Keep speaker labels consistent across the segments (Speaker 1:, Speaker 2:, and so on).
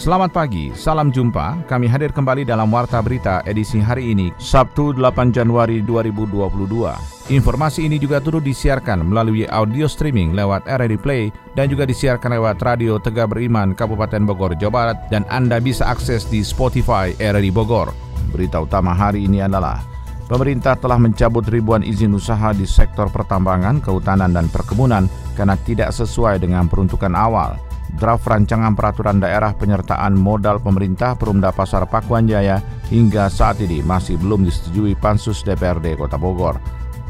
Speaker 1: Selamat pagi, salam jumpa. Kami hadir kembali dalam Warta Berita edisi hari ini, Sabtu 8 Januari 2022. Informasi ini juga turut disiarkan melalui audio streaming lewat RRI Play dan juga disiarkan lewat Radio Tegak Beriman Kabupaten Bogor, Jawa Barat dan Anda bisa akses di Spotify RRI Bogor. Berita utama hari ini adalah Pemerintah telah mencabut ribuan izin usaha di sektor pertambangan, kehutanan, dan perkebunan karena tidak sesuai dengan peruntukan awal draft rancangan peraturan daerah penyertaan modal pemerintah Perumda Pasar Pakuan Jaya hingga saat ini masih belum disetujui Pansus DPRD Kota Bogor.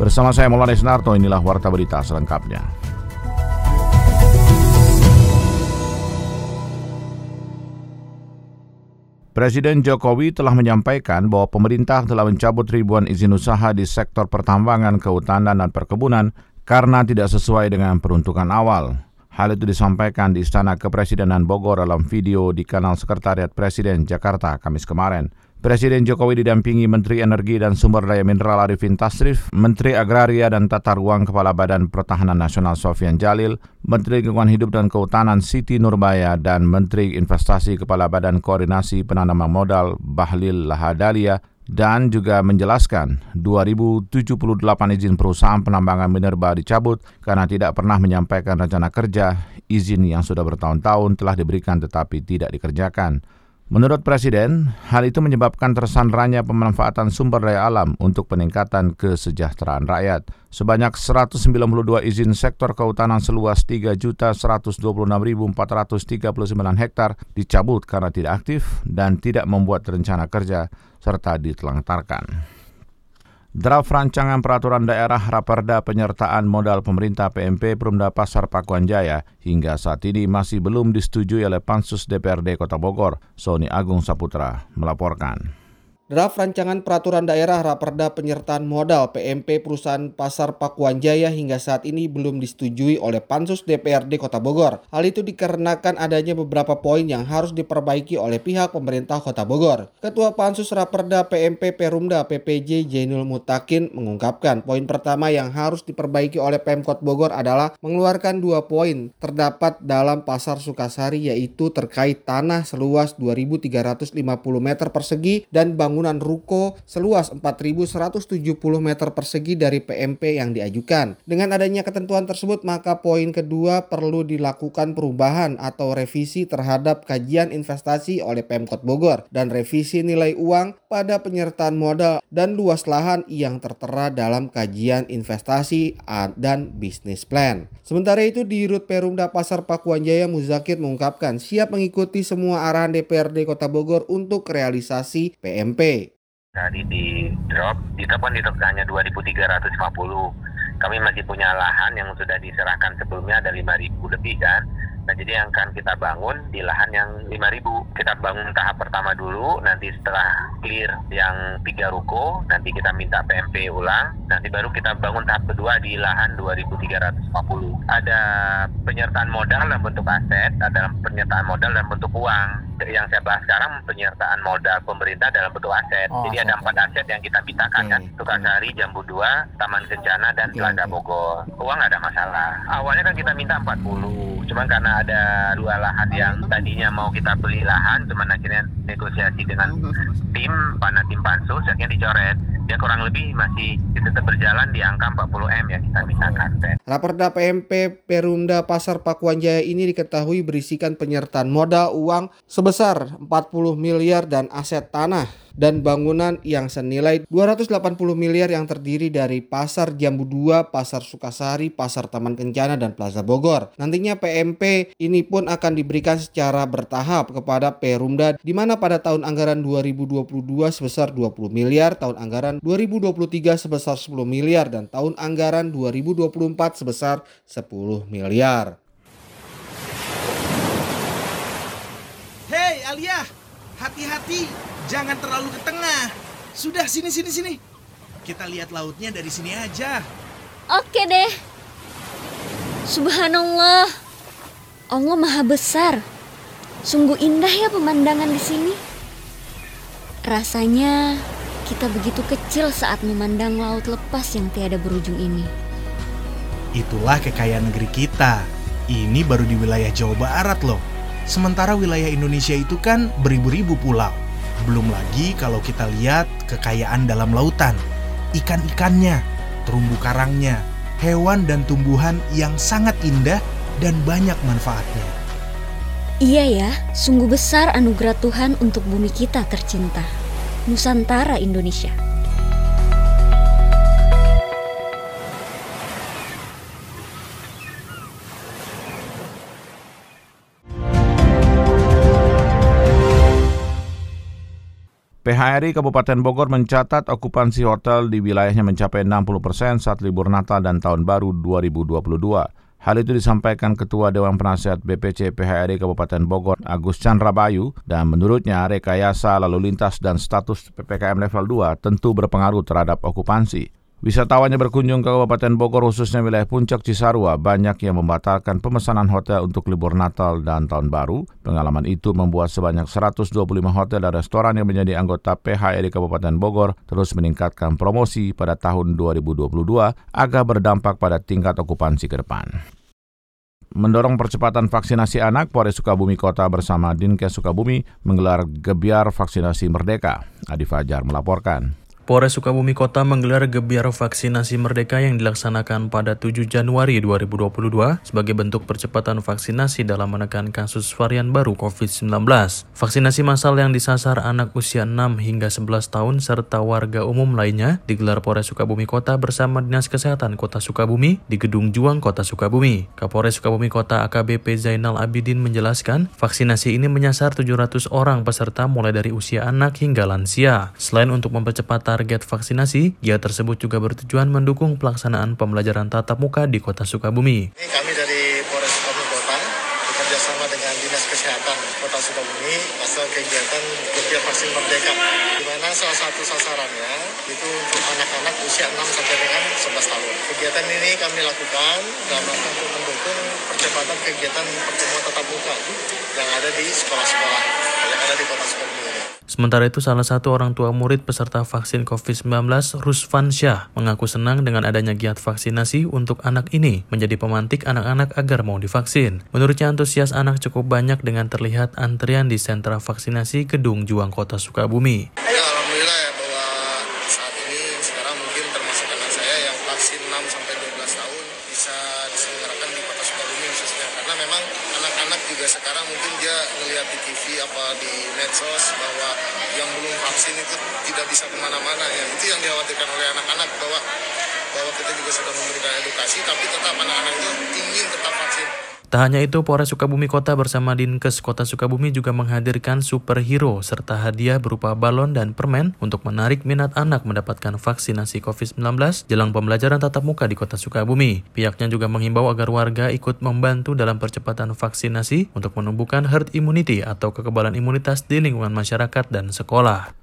Speaker 1: Bersama saya Maulana Isnarto, inilah Warta Berita selengkapnya. Presiden Jokowi telah menyampaikan bahwa pemerintah telah mencabut ribuan izin usaha di sektor pertambangan, kehutanan, dan perkebunan karena tidak sesuai dengan peruntukan awal. Hal itu disampaikan di Istana Kepresidenan Bogor dalam video di kanal Sekretariat Presiden Jakarta Kamis kemarin. Presiden Jokowi didampingi Menteri Energi dan Sumber Daya Mineral Arifin Tasrif, Menteri Agraria dan Tata Ruang Kepala Badan Pertahanan Nasional Sofian Jalil, Menteri Lingkungan Hidup dan Kehutanan Siti Nurbaya, dan Menteri Investasi Kepala Badan Koordinasi Penanaman Modal Bahlil Lahadalia dan juga menjelaskan 2078 izin perusahaan penambangan minerba dicabut karena tidak pernah menyampaikan rencana kerja, izin yang sudah bertahun-tahun telah diberikan tetapi tidak dikerjakan. Menurut Presiden, hal itu menyebabkan tersandranya pemanfaatan sumber daya alam untuk peningkatan kesejahteraan rakyat. Sebanyak 192 izin sektor kehutanan seluas 3.126.439 hektar dicabut karena tidak aktif dan tidak membuat rencana kerja serta ditelantarkan. Draft rancangan peraturan daerah Raperda penyertaan modal pemerintah PMP Perumda Pasar Pakuan Jaya hingga saat ini masih belum disetujui oleh Pansus DPRD Kota Bogor. Sony Agung Saputra melaporkan.
Speaker 2: Draft rancangan peraturan daerah Raperda penyertaan modal PMP perusahaan Pasar Pakuan Jaya hingga saat ini belum disetujui oleh Pansus DPRD Kota Bogor. Hal itu dikarenakan adanya beberapa poin yang harus diperbaiki oleh pihak pemerintah Kota Bogor. Ketua Pansus Raperda PMP Perumda PPJ Jainul Mutakin mengungkapkan poin pertama yang harus diperbaiki oleh Pemkot Bogor adalah mengeluarkan dua poin terdapat dalam Pasar Sukasari yaitu terkait tanah seluas 2.350 meter persegi dan bangunan bangunan ruko seluas 4.170 meter persegi dari PMP yang diajukan. Dengan adanya ketentuan tersebut, maka poin kedua perlu dilakukan perubahan atau revisi terhadap kajian investasi oleh Pemkot Bogor dan revisi nilai uang pada penyertaan modal dan luas lahan yang tertera dalam kajian investasi dan bisnis plan. Sementara itu di Rut Perumda Pasar Pakuan Jaya Muzakir mengungkapkan siap mengikuti semua arahan DPRD Kota Bogor untuk realisasi PMP.
Speaker 3: Tadi di drop, di drop kan di drop hanya 2.350. Kami masih punya lahan yang sudah diserahkan sebelumnya ada 5.000 lebih kan. Nah jadi yang akan kita bangun di lahan yang 5.000. Kita bangun tahap pertama dulu, nanti setelah clear yang tiga ruko, nanti kita minta PMP ulang, nanti baru kita bangun tahap kedua di lahan 2.350. Ada penyertaan modal dalam bentuk aset, ada penyertaan modal dalam bentuk uang yang saya bahas sekarang penyertaan modal pemerintah dalam bentuk aset. Oh, Jadi ada empat aset yang kita mintakan okay. kan. Tukasari, Jambu 2, Taman Kencana, dan okay, Telaga okay. Bogor. Uang ada masalah. Awalnya kan kita minta 40. Cuman karena ada dua lahan yang tadinya mau kita beli lahan, cuman akhirnya negosiasi dengan tim, pana tim pansus, akhirnya dicoret ya kurang lebih masih tetap berjalan di angka 40 M yang kita mintakan.
Speaker 2: Raperda PMP Perumda Pasar Pakuan Jaya ini diketahui berisikan penyertaan modal uang sebesar 40 miliar dan aset tanah dan bangunan yang senilai 280 miliar yang terdiri dari Pasar Jambu 2, Pasar Sukasari, Pasar Taman Kencana, dan Plaza Bogor. Nantinya PMP ini pun akan diberikan secara bertahap kepada Perumda di mana pada tahun anggaran 2022 sebesar 20 miliar, tahun anggaran 2023 sebesar 10 miliar, dan tahun anggaran 2024 sebesar 10 miliar.
Speaker 4: Hei Alia, hati-hati Jangan terlalu ke tengah. Sudah sini sini sini. Kita lihat lautnya dari sini aja.
Speaker 5: Oke deh. Subhanallah. Allah Maha Besar. Sungguh indah ya pemandangan di sini. Rasanya kita begitu kecil saat memandang laut lepas yang tiada berujung ini.
Speaker 4: Itulah kekayaan negeri kita. Ini baru di wilayah Jawa Barat loh. Sementara wilayah Indonesia itu kan beribu-ribu pulau. Belum lagi kalau kita lihat kekayaan dalam lautan. Ikan-ikannya, terumbu karangnya, hewan dan tumbuhan yang sangat indah dan banyak manfaatnya.
Speaker 5: Iya ya, sungguh besar anugerah Tuhan untuk bumi kita tercinta. Nusantara Indonesia.
Speaker 1: PHRI Kabupaten Bogor mencatat okupansi hotel di wilayahnya mencapai 60 persen saat libur Natal dan Tahun Baru 2022. Hal itu disampaikan Ketua Dewan Penasihat BPC PHRI Kabupaten Bogor Agus Chandra Bayu dan menurutnya rekayasa lalu lintas dan status PPKM level 2 tentu berpengaruh terhadap okupansi. Wisatawan yang berkunjung ke Kabupaten Bogor khususnya wilayah Puncak Cisarua banyak yang membatalkan pemesanan hotel untuk libur Natal dan Tahun Baru. Pengalaman itu membuat sebanyak 125 hotel dan restoran yang menjadi anggota PHRI Kabupaten Bogor terus meningkatkan promosi pada tahun 2022 agar berdampak pada tingkat okupansi ke depan. Mendorong percepatan vaksinasi anak, Polres Sukabumi Kota bersama Dinkes Sukabumi menggelar gebiar vaksinasi merdeka. Adi Fajar melaporkan.
Speaker 6: Polres Sukabumi Kota menggelar gebiar vaksinasi merdeka yang dilaksanakan pada 7 Januari 2022 sebagai bentuk percepatan vaksinasi dalam menekan kasus varian baru COVID-19. Vaksinasi massal yang disasar anak usia 6 hingga 11 tahun serta warga umum lainnya digelar Polres Sukabumi Kota bersama Dinas Kesehatan Kota Sukabumi di Gedung Juang Kota Sukabumi. Kapolres Sukabumi Kota AKBP Zainal Abidin menjelaskan, vaksinasi ini menyasar 700 orang peserta mulai dari usia anak hingga lansia. Selain untuk mempercepat target vaksinasi, giat tersebut juga bertujuan mendukung pelaksanaan pembelajaran tatap muka di kota Sukabumi.
Speaker 7: Ini kami dari Polres Sukabumi Kota bekerja sama dengan Dinas Kesehatan Kota Sukabumi pasal kegiatan kegiatan vaksin merdeka di mana salah satu sasarannya itu untuk anak-anak usia 6 sampai dengan 11 tahun. Kegiatan ini kami lakukan dalam rangka untuk mendukung percepatan kegiatan pertemuan tatap muka yang ada di sekolah-sekolah yang ada di Kota Sukabumi.
Speaker 6: Sementara itu, salah satu orang tua murid peserta vaksin COVID-19, Rusvan Syah, mengaku senang dengan adanya giat vaksinasi untuk anak ini menjadi pemantik anak-anak agar mau divaksin. Menurutnya, antusias anak cukup banyak dengan terlihat antrian di sentra vaksinasi Gedung Juang Kota Sukabumi.
Speaker 7: Ya, Alhamdulillah ya bahwa saat ini sekarang mungkin termasuk anak saya yang vaksin 6 sampai 12 tahun bisa diselenggarakan di Kota Sukabumi khususnya karena memang anak-anak juga sekarang mungkin dia melihat di TV apa di medsos bahwa yang belum vaksin itu tidak bisa ke mana-mana ya itu yang dikhawatirkan oleh anak-anak bahwa bahwa kita juga sudah memberikan edukasi tapi tetap anak-anak itu ingin tetap vaksin.
Speaker 6: Tak hanya itu, Polres Sukabumi Kota bersama Dinkes Kota Sukabumi juga menghadirkan superhero serta hadiah berupa balon dan permen untuk menarik minat anak mendapatkan vaksinasi COVID-19 jelang pembelajaran tatap muka di Kota Sukabumi. Pihaknya juga menghimbau agar warga ikut membantu dalam percepatan vaksinasi untuk menumbuhkan herd immunity atau kekebalan imunitas di lingkungan masyarakat dan sekolah.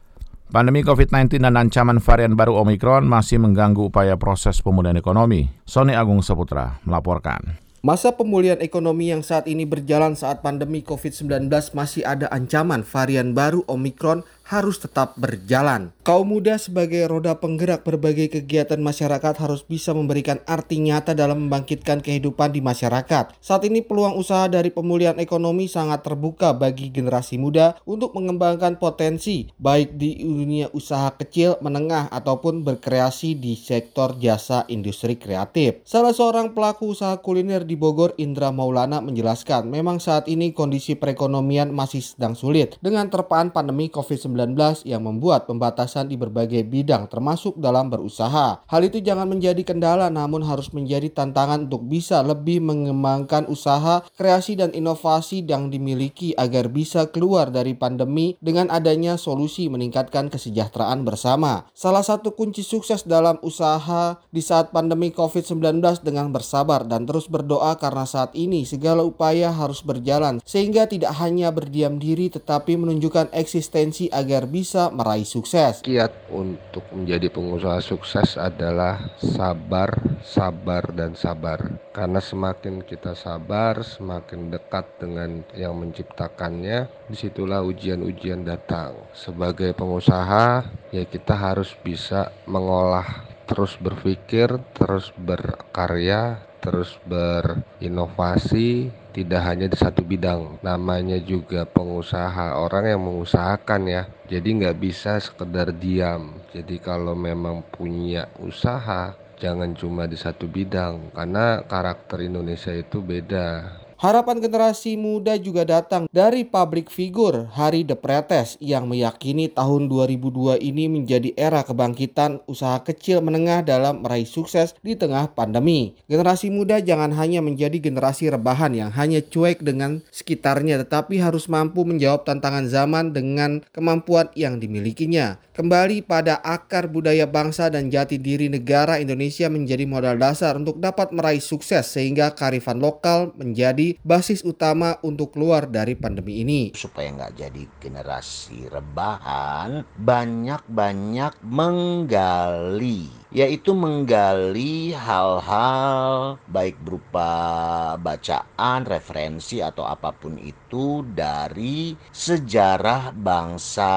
Speaker 1: Pandemi COVID-19 dan ancaman varian baru Omikron masih mengganggu upaya proses pemulihan ekonomi. Sony Agung Saputra melaporkan.
Speaker 2: Masa pemulihan ekonomi yang saat ini berjalan saat pandemi COVID-19 masih ada ancaman varian baru Omikron harus tetap berjalan. Kaum muda sebagai roda penggerak berbagai kegiatan masyarakat harus bisa memberikan arti nyata dalam membangkitkan kehidupan di masyarakat. Saat ini peluang usaha dari pemulihan ekonomi sangat terbuka bagi generasi muda untuk mengembangkan potensi baik di dunia usaha kecil, menengah ataupun berkreasi di sektor jasa industri kreatif. Salah seorang pelaku usaha kuliner di Bogor, Indra Maulana menjelaskan, memang saat ini kondisi perekonomian masih sedang sulit dengan terpaan pandemi COVID-19 yang membuat pembatasan di berbagai bidang termasuk dalam berusaha. Hal itu jangan menjadi kendala namun harus menjadi tantangan untuk bisa lebih mengembangkan usaha, kreasi dan inovasi yang dimiliki agar bisa keluar dari pandemi dengan adanya solusi meningkatkan kesejahteraan bersama. Salah satu kunci sukses dalam usaha di saat pandemi COVID-19 dengan bersabar dan terus berdoa karena saat ini segala upaya harus berjalan sehingga tidak hanya berdiam diri tetapi menunjukkan eksistensi agar agar bisa meraih sukses.
Speaker 8: Kiat untuk menjadi pengusaha sukses adalah sabar, sabar, dan sabar. Karena semakin kita sabar, semakin dekat dengan yang menciptakannya, di situlah ujian-ujian datang. Sebagai pengusaha, ya kita harus bisa mengolah terus berpikir, terus berkarya, terus berinovasi tidak hanya di satu bidang namanya juga pengusaha orang yang mengusahakan ya. Jadi nggak bisa sekedar diam. Jadi kalau memang punya usaha jangan cuma di satu bidang karena karakter Indonesia itu beda
Speaker 2: Harapan generasi muda juga datang dari publik figur Hari Depretes yang meyakini tahun 2002 ini menjadi era kebangkitan usaha kecil menengah dalam meraih sukses di tengah pandemi. Generasi muda jangan hanya menjadi generasi rebahan yang hanya cuek dengan sekitarnya tetapi harus mampu menjawab tantangan zaman dengan kemampuan yang dimilikinya. Kembali pada akar budaya bangsa dan jati diri negara Indonesia menjadi modal dasar untuk dapat meraih sukses sehingga karifan lokal menjadi basis utama untuk keluar dari pandemi ini.
Speaker 9: Supaya nggak jadi generasi rebahan, banyak-banyak menggali yaitu menggali hal-hal baik berupa bacaan, referensi atau apa pun itu dari sejarah bangsa,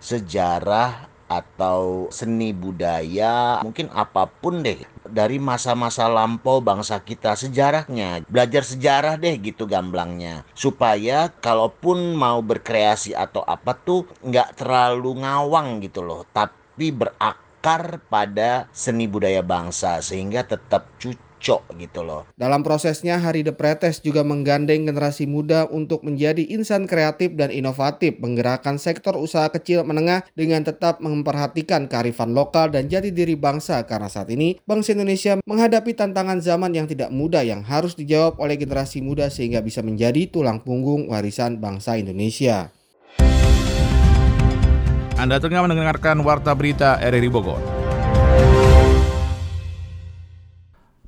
Speaker 9: sejarah atau seni budaya, mungkin apa pun deh dari masa-masa lampau bangsa kita sejarahnya. Belajar sejarah deh gitu gamblangnya. Supaya kalaupun mau berkreasi atau apa tuh nggak terlalu ngawang gitu loh. Tapi berakar pada seni budaya bangsa sehingga tetap cucu cocok gitu loh.
Speaker 2: Dalam prosesnya Hari Depretes juga menggandeng generasi muda untuk menjadi insan kreatif dan inovatif menggerakkan sektor usaha kecil menengah dengan tetap memperhatikan kearifan lokal dan jati diri bangsa karena saat ini bangsa Indonesia menghadapi tantangan zaman yang tidak mudah yang harus dijawab oleh generasi muda sehingga bisa menjadi tulang punggung warisan bangsa Indonesia.
Speaker 1: Anda tengah mendengarkan Warta Berita RRI Bogor.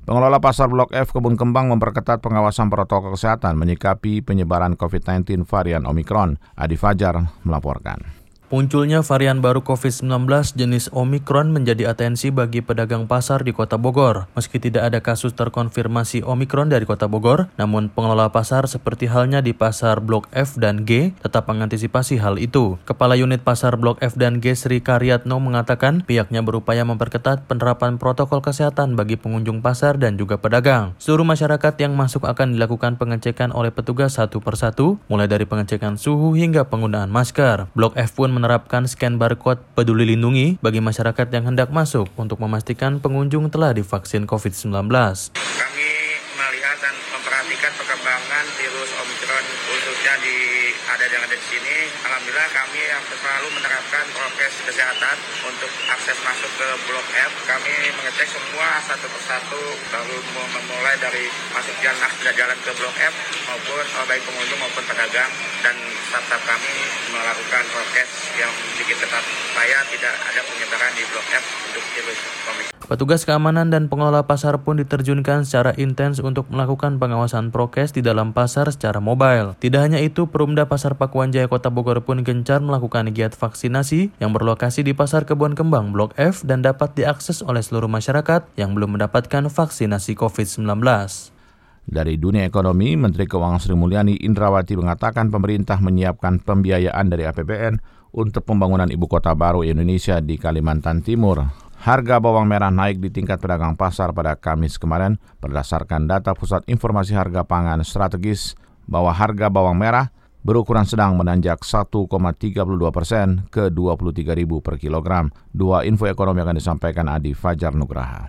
Speaker 1: Pengelola Pasar Blok F Kebun Kembang memperketat pengawasan protokol kesehatan menyikapi penyebaran COVID-19 varian Omikron. Adi Fajar melaporkan.
Speaker 6: Munculnya varian baru COVID-19 jenis Omikron menjadi atensi bagi pedagang pasar di Kota Bogor. Meski tidak ada kasus terkonfirmasi Omikron dari Kota Bogor, namun pengelola pasar seperti halnya di pasar Blok F dan G tetap mengantisipasi hal itu. Kepala Unit Pasar Blok F dan G Sri Karyatno mengatakan pihaknya berupaya memperketat penerapan protokol kesehatan bagi pengunjung pasar dan juga pedagang. Seluruh masyarakat yang masuk akan dilakukan pengecekan oleh petugas satu persatu, mulai dari pengecekan suhu hingga penggunaan masker. Blok F pun menerapkan scan barcode peduli lindungi bagi masyarakat yang hendak masuk untuk memastikan pengunjung telah divaksin COVID-19.
Speaker 10: Kami melihat dan memperhatikan perkembangan virus Omicron khususnya di ada yang ada di sini. Alhamdulillah kami yang selalu menerapkan prokes kesehatan untuk akses masuk ke Blok F. Kami mengecek semua satu persatu lalu memulai dari masuk jalan jalan ke Blok F maupun baik pengunjung maupun pedagang dan staf-staf kami melakukan prokes yang sedikit ketat supaya tidak ada penyebaran di Blok F untuk virus COVID.
Speaker 6: Petugas keamanan dan pengelola pasar pun diterjunkan secara intens untuk melakukan pengawasan prokes di dalam pasar secara mobile. Tidak hanya itu, Perumda Pasar Pakuan Jaya Kota Bogor pun gencar melakukan giat vaksinasi yang berlokasi di Pasar Kebun Kembang Blok F dan dapat diakses oleh seluruh masyarakat yang belum mendapatkan vaksinasi COVID-19.
Speaker 1: Dari dunia ekonomi, Menteri Keuangan Sri Mulyani Indrawati mengatakan pemerintah menyiapkan pembiayaan dari APBN untuk pembangunan ibu kota baru Indonesia di Kalimantan Timur. Harga bawang merah naik di tingkat pedagang pasar pada Kamis kemarin berdasarkan data Pusat Informasi Harga Pangan Strategis bahwa harga bawang merah berukuran sedang menanjak 1,32 persen ke 23.000 per kilogram. Dua info ekonomi akan disampaikan Adi Fajar Nugraha.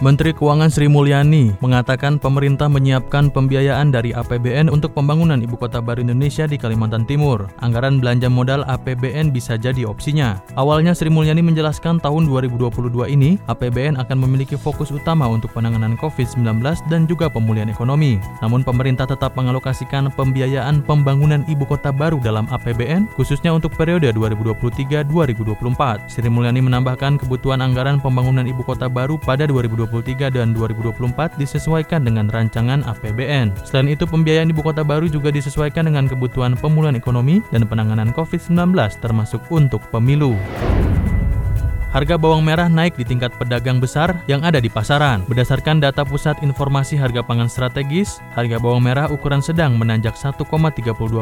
Speaker 6: Menteri Keuangan Sri Mulyani mengatakan pemerintah menyiapkan pembiayaan dari APBN untuk pembangunan Ibu Kota Baru Indonesia di Kalimantan Timur. Anggaran belanja modal APBN bisa jadi opsinya. Awalnya Sri Mulyani menjelaskan tahun 2022 ini APBN akan memiliki fokus utama untuk penanganan COVID-19 dan juga pemulihan ekonomi. Namun pemerintah tetap mengalokasikan pembiayaan pembangunan Ibu Kota Baru dalam APBN khususnya untuk periode 2023-2024. Sri Mulyani menambahkan kebutuhan anggaran pembangunan Ibu Kota Baru pada 2023
Speaker 11: 2023 dan 2024 disesuaikan dengan rancangan APBN. Selain itu, pembiayaan ibu kota baru juga disesuaikan dengan kebutuhan pemulihan ekonomi dan penanganan COVID-19 termasuk untuk pemilu harga bawang merah naik di tingkat pedagang besar yang ada di pasaran. Berdasarkan data Pusat Informasi Harga Pangan Strategis, harga bawang merah ukuran sedang menanjak 1,32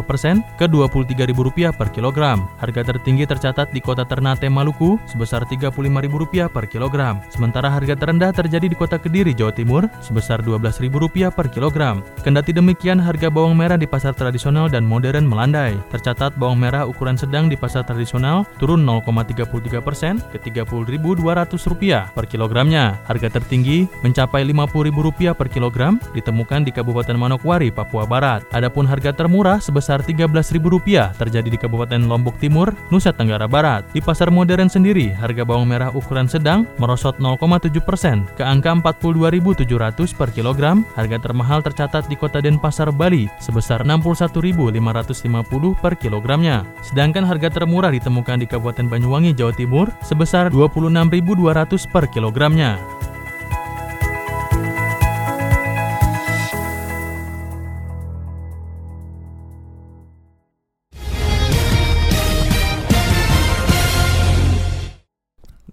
Speaker 11: persen ke Rp23.000 per kilogram. Harga tertinggi tercatat di kota Ternate, Maluku sebesar Rp35.000 per kilogram. Sementara harga terendah terjadi di kota Kediri, Jawa Timur sebesar Rp12.000 per kilogram. Kendati demikian, harga bawang merah di pasar tradisional dan modern melandai. Tercatat bawang merah ukuran sedang di pasar tradisional turun 0,33 persen ke Rp30.200 per kilogramnya. Harga tertinggi mencapai Rp50.000 per kilogram ditemukan di Kabupaten Manokwari, Papua Barat. Adapun harga termurah sebesar Rp13.000 terjadi di Kabupaten Lombok Timur, Nusa Tenggara Barat. Di pasar modern sendiri, harga bawang merah ukuran sedang merosot 0,7 persen ke angka Rp42.700 per kilogram. Harga termahal tercatat di Kota Denpasar, Bali sebesar Rp61.550 per kilogramnya. Sedangkan harga termurah ditemukan di Kabupaten Banyuwangi, Jawa Timur sebesar Rp26.200 per kilogramnya.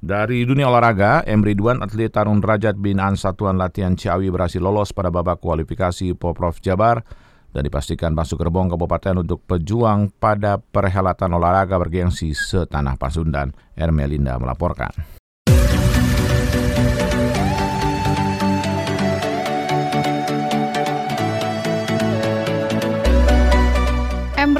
Speaker 1: Dari dunia olahraga, M. Ridwan, atlet tarung derajat binaan Satuan Latihan Ciawi berhasil lolos pada babak kualifikasi Poprov Jabar dan dipastikan masuk gerbong kabupaten untuk pejuang pada perhelatan olahraga bergengsi setanah Pasundan. Ermelinda melaporkan.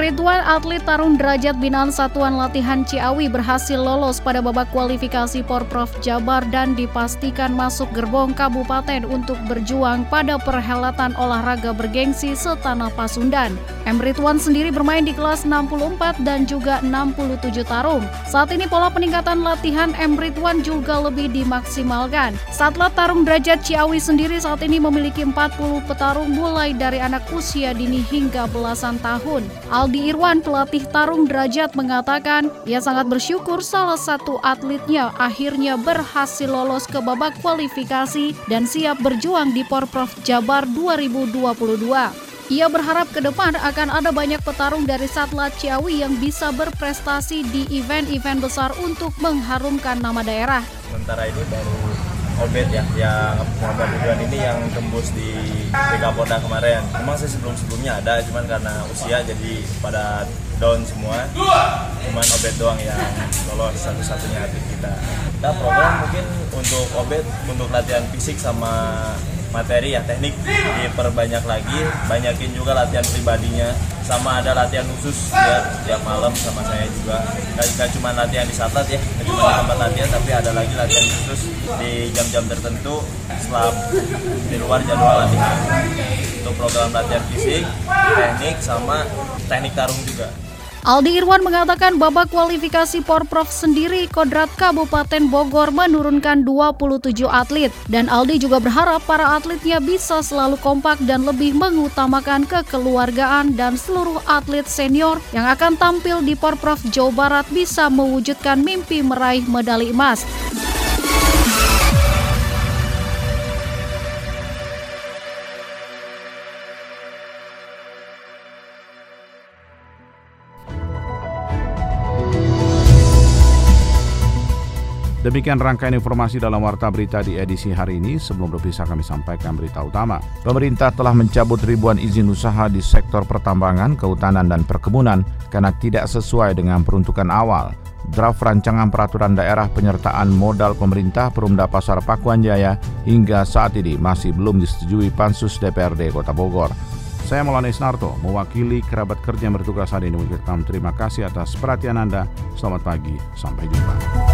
Speaker 12: Ridwan, atlet tarung derajat binaan Satuan Latihan Ciawi berhasil lolos pada babak kualifikasi Porprov Jabar dan dipastikan masuk gerbong kabupaten untuk berjuang pada perhelatan olahraga bergengsi setanah Pasundan. M. Ridwan sendiri bermain di kelas 64 dan juga 67 tarung. Saat ini pola peningkatan latihan M. Ridwan juga lebih dimaksimalkan. Satlat tarung derajat Ciawi sendiri saat ini memiliki 40 petarung mulai dari anak usia dini hingga belasan tahun. Aldi Irwan, pelatih tarung derajat mengatakan ia sangat bersyukur salah satu atletnya akhirnya berhasil lolos ke babak kualifikasi dan siap berjuang di Porprov Jabar 2022. Ia berharap ke depan akan ada banyak petarung dari Satlat Ciawi yang bisa berprestasi di event-event besar untuk mengharumkan nama daerah.
Speaker 13: Sementara ini baru Obet ya yang Muhammad Ridwan ini yang tembus di BK Polda kemarin. Memang sih sebelum-sebelumnya ada, cuman karena usia jadi pada down semua. Cuman Obet doang yang lolos satu-satunya atlet kita. Kita program mungkin untuk Obet untuk latihan fisik sama materi ya teknik diperbanyak lagi banyakin juga latihan pribadinya. Sama ada latihan khusus ya setiap malam sama saya juga. Gak, cuma latihan di satlat ya gak cuma di tempat latihan tapi ada lagi latihan khusus di jam-jam tertentu setelah di luar jadwal latihan. Untuk program latihan fisik teknik sama teknik tarung juga
Speaker 12: Aldi Irwan mengatakan babak kualifikasi Porprov sendiri Kodrat Kabupaten Bogor menurunkan 27 atlet dan Aldi juga berharap para atletnya bisa selalu kompak dan lebih mengutamakan kekeluargaan dan seluruh atlet senior yang akan tampil di Porprov Jawa Barat bisa mewujudkan mimpi meraih medali emas.
Speaker 1: Demikian rangkaian informasi dalam Warta Berita di edisi hari ini. Sebelum berpisah kami sampaikan berita utama. Pemerintah telah mencabut ribuan izin usaha di sektor pertambangan, kehutanan, dan perkebunan karena tidak sesuai dengan peruntukan awal. Draft rancangan peraturan daerah penyertaan modal pemerintah Perumda Pasar Pakuan Jaya hingga saat ini masih belum disetujui Pansus DPRD Kota Bogor. Saya Maulana Isnarto, mewakili kerabat kerja yang bertugas hari ini terima kasih atas perhatian Anda. Selamat pagi, sampai jumpa.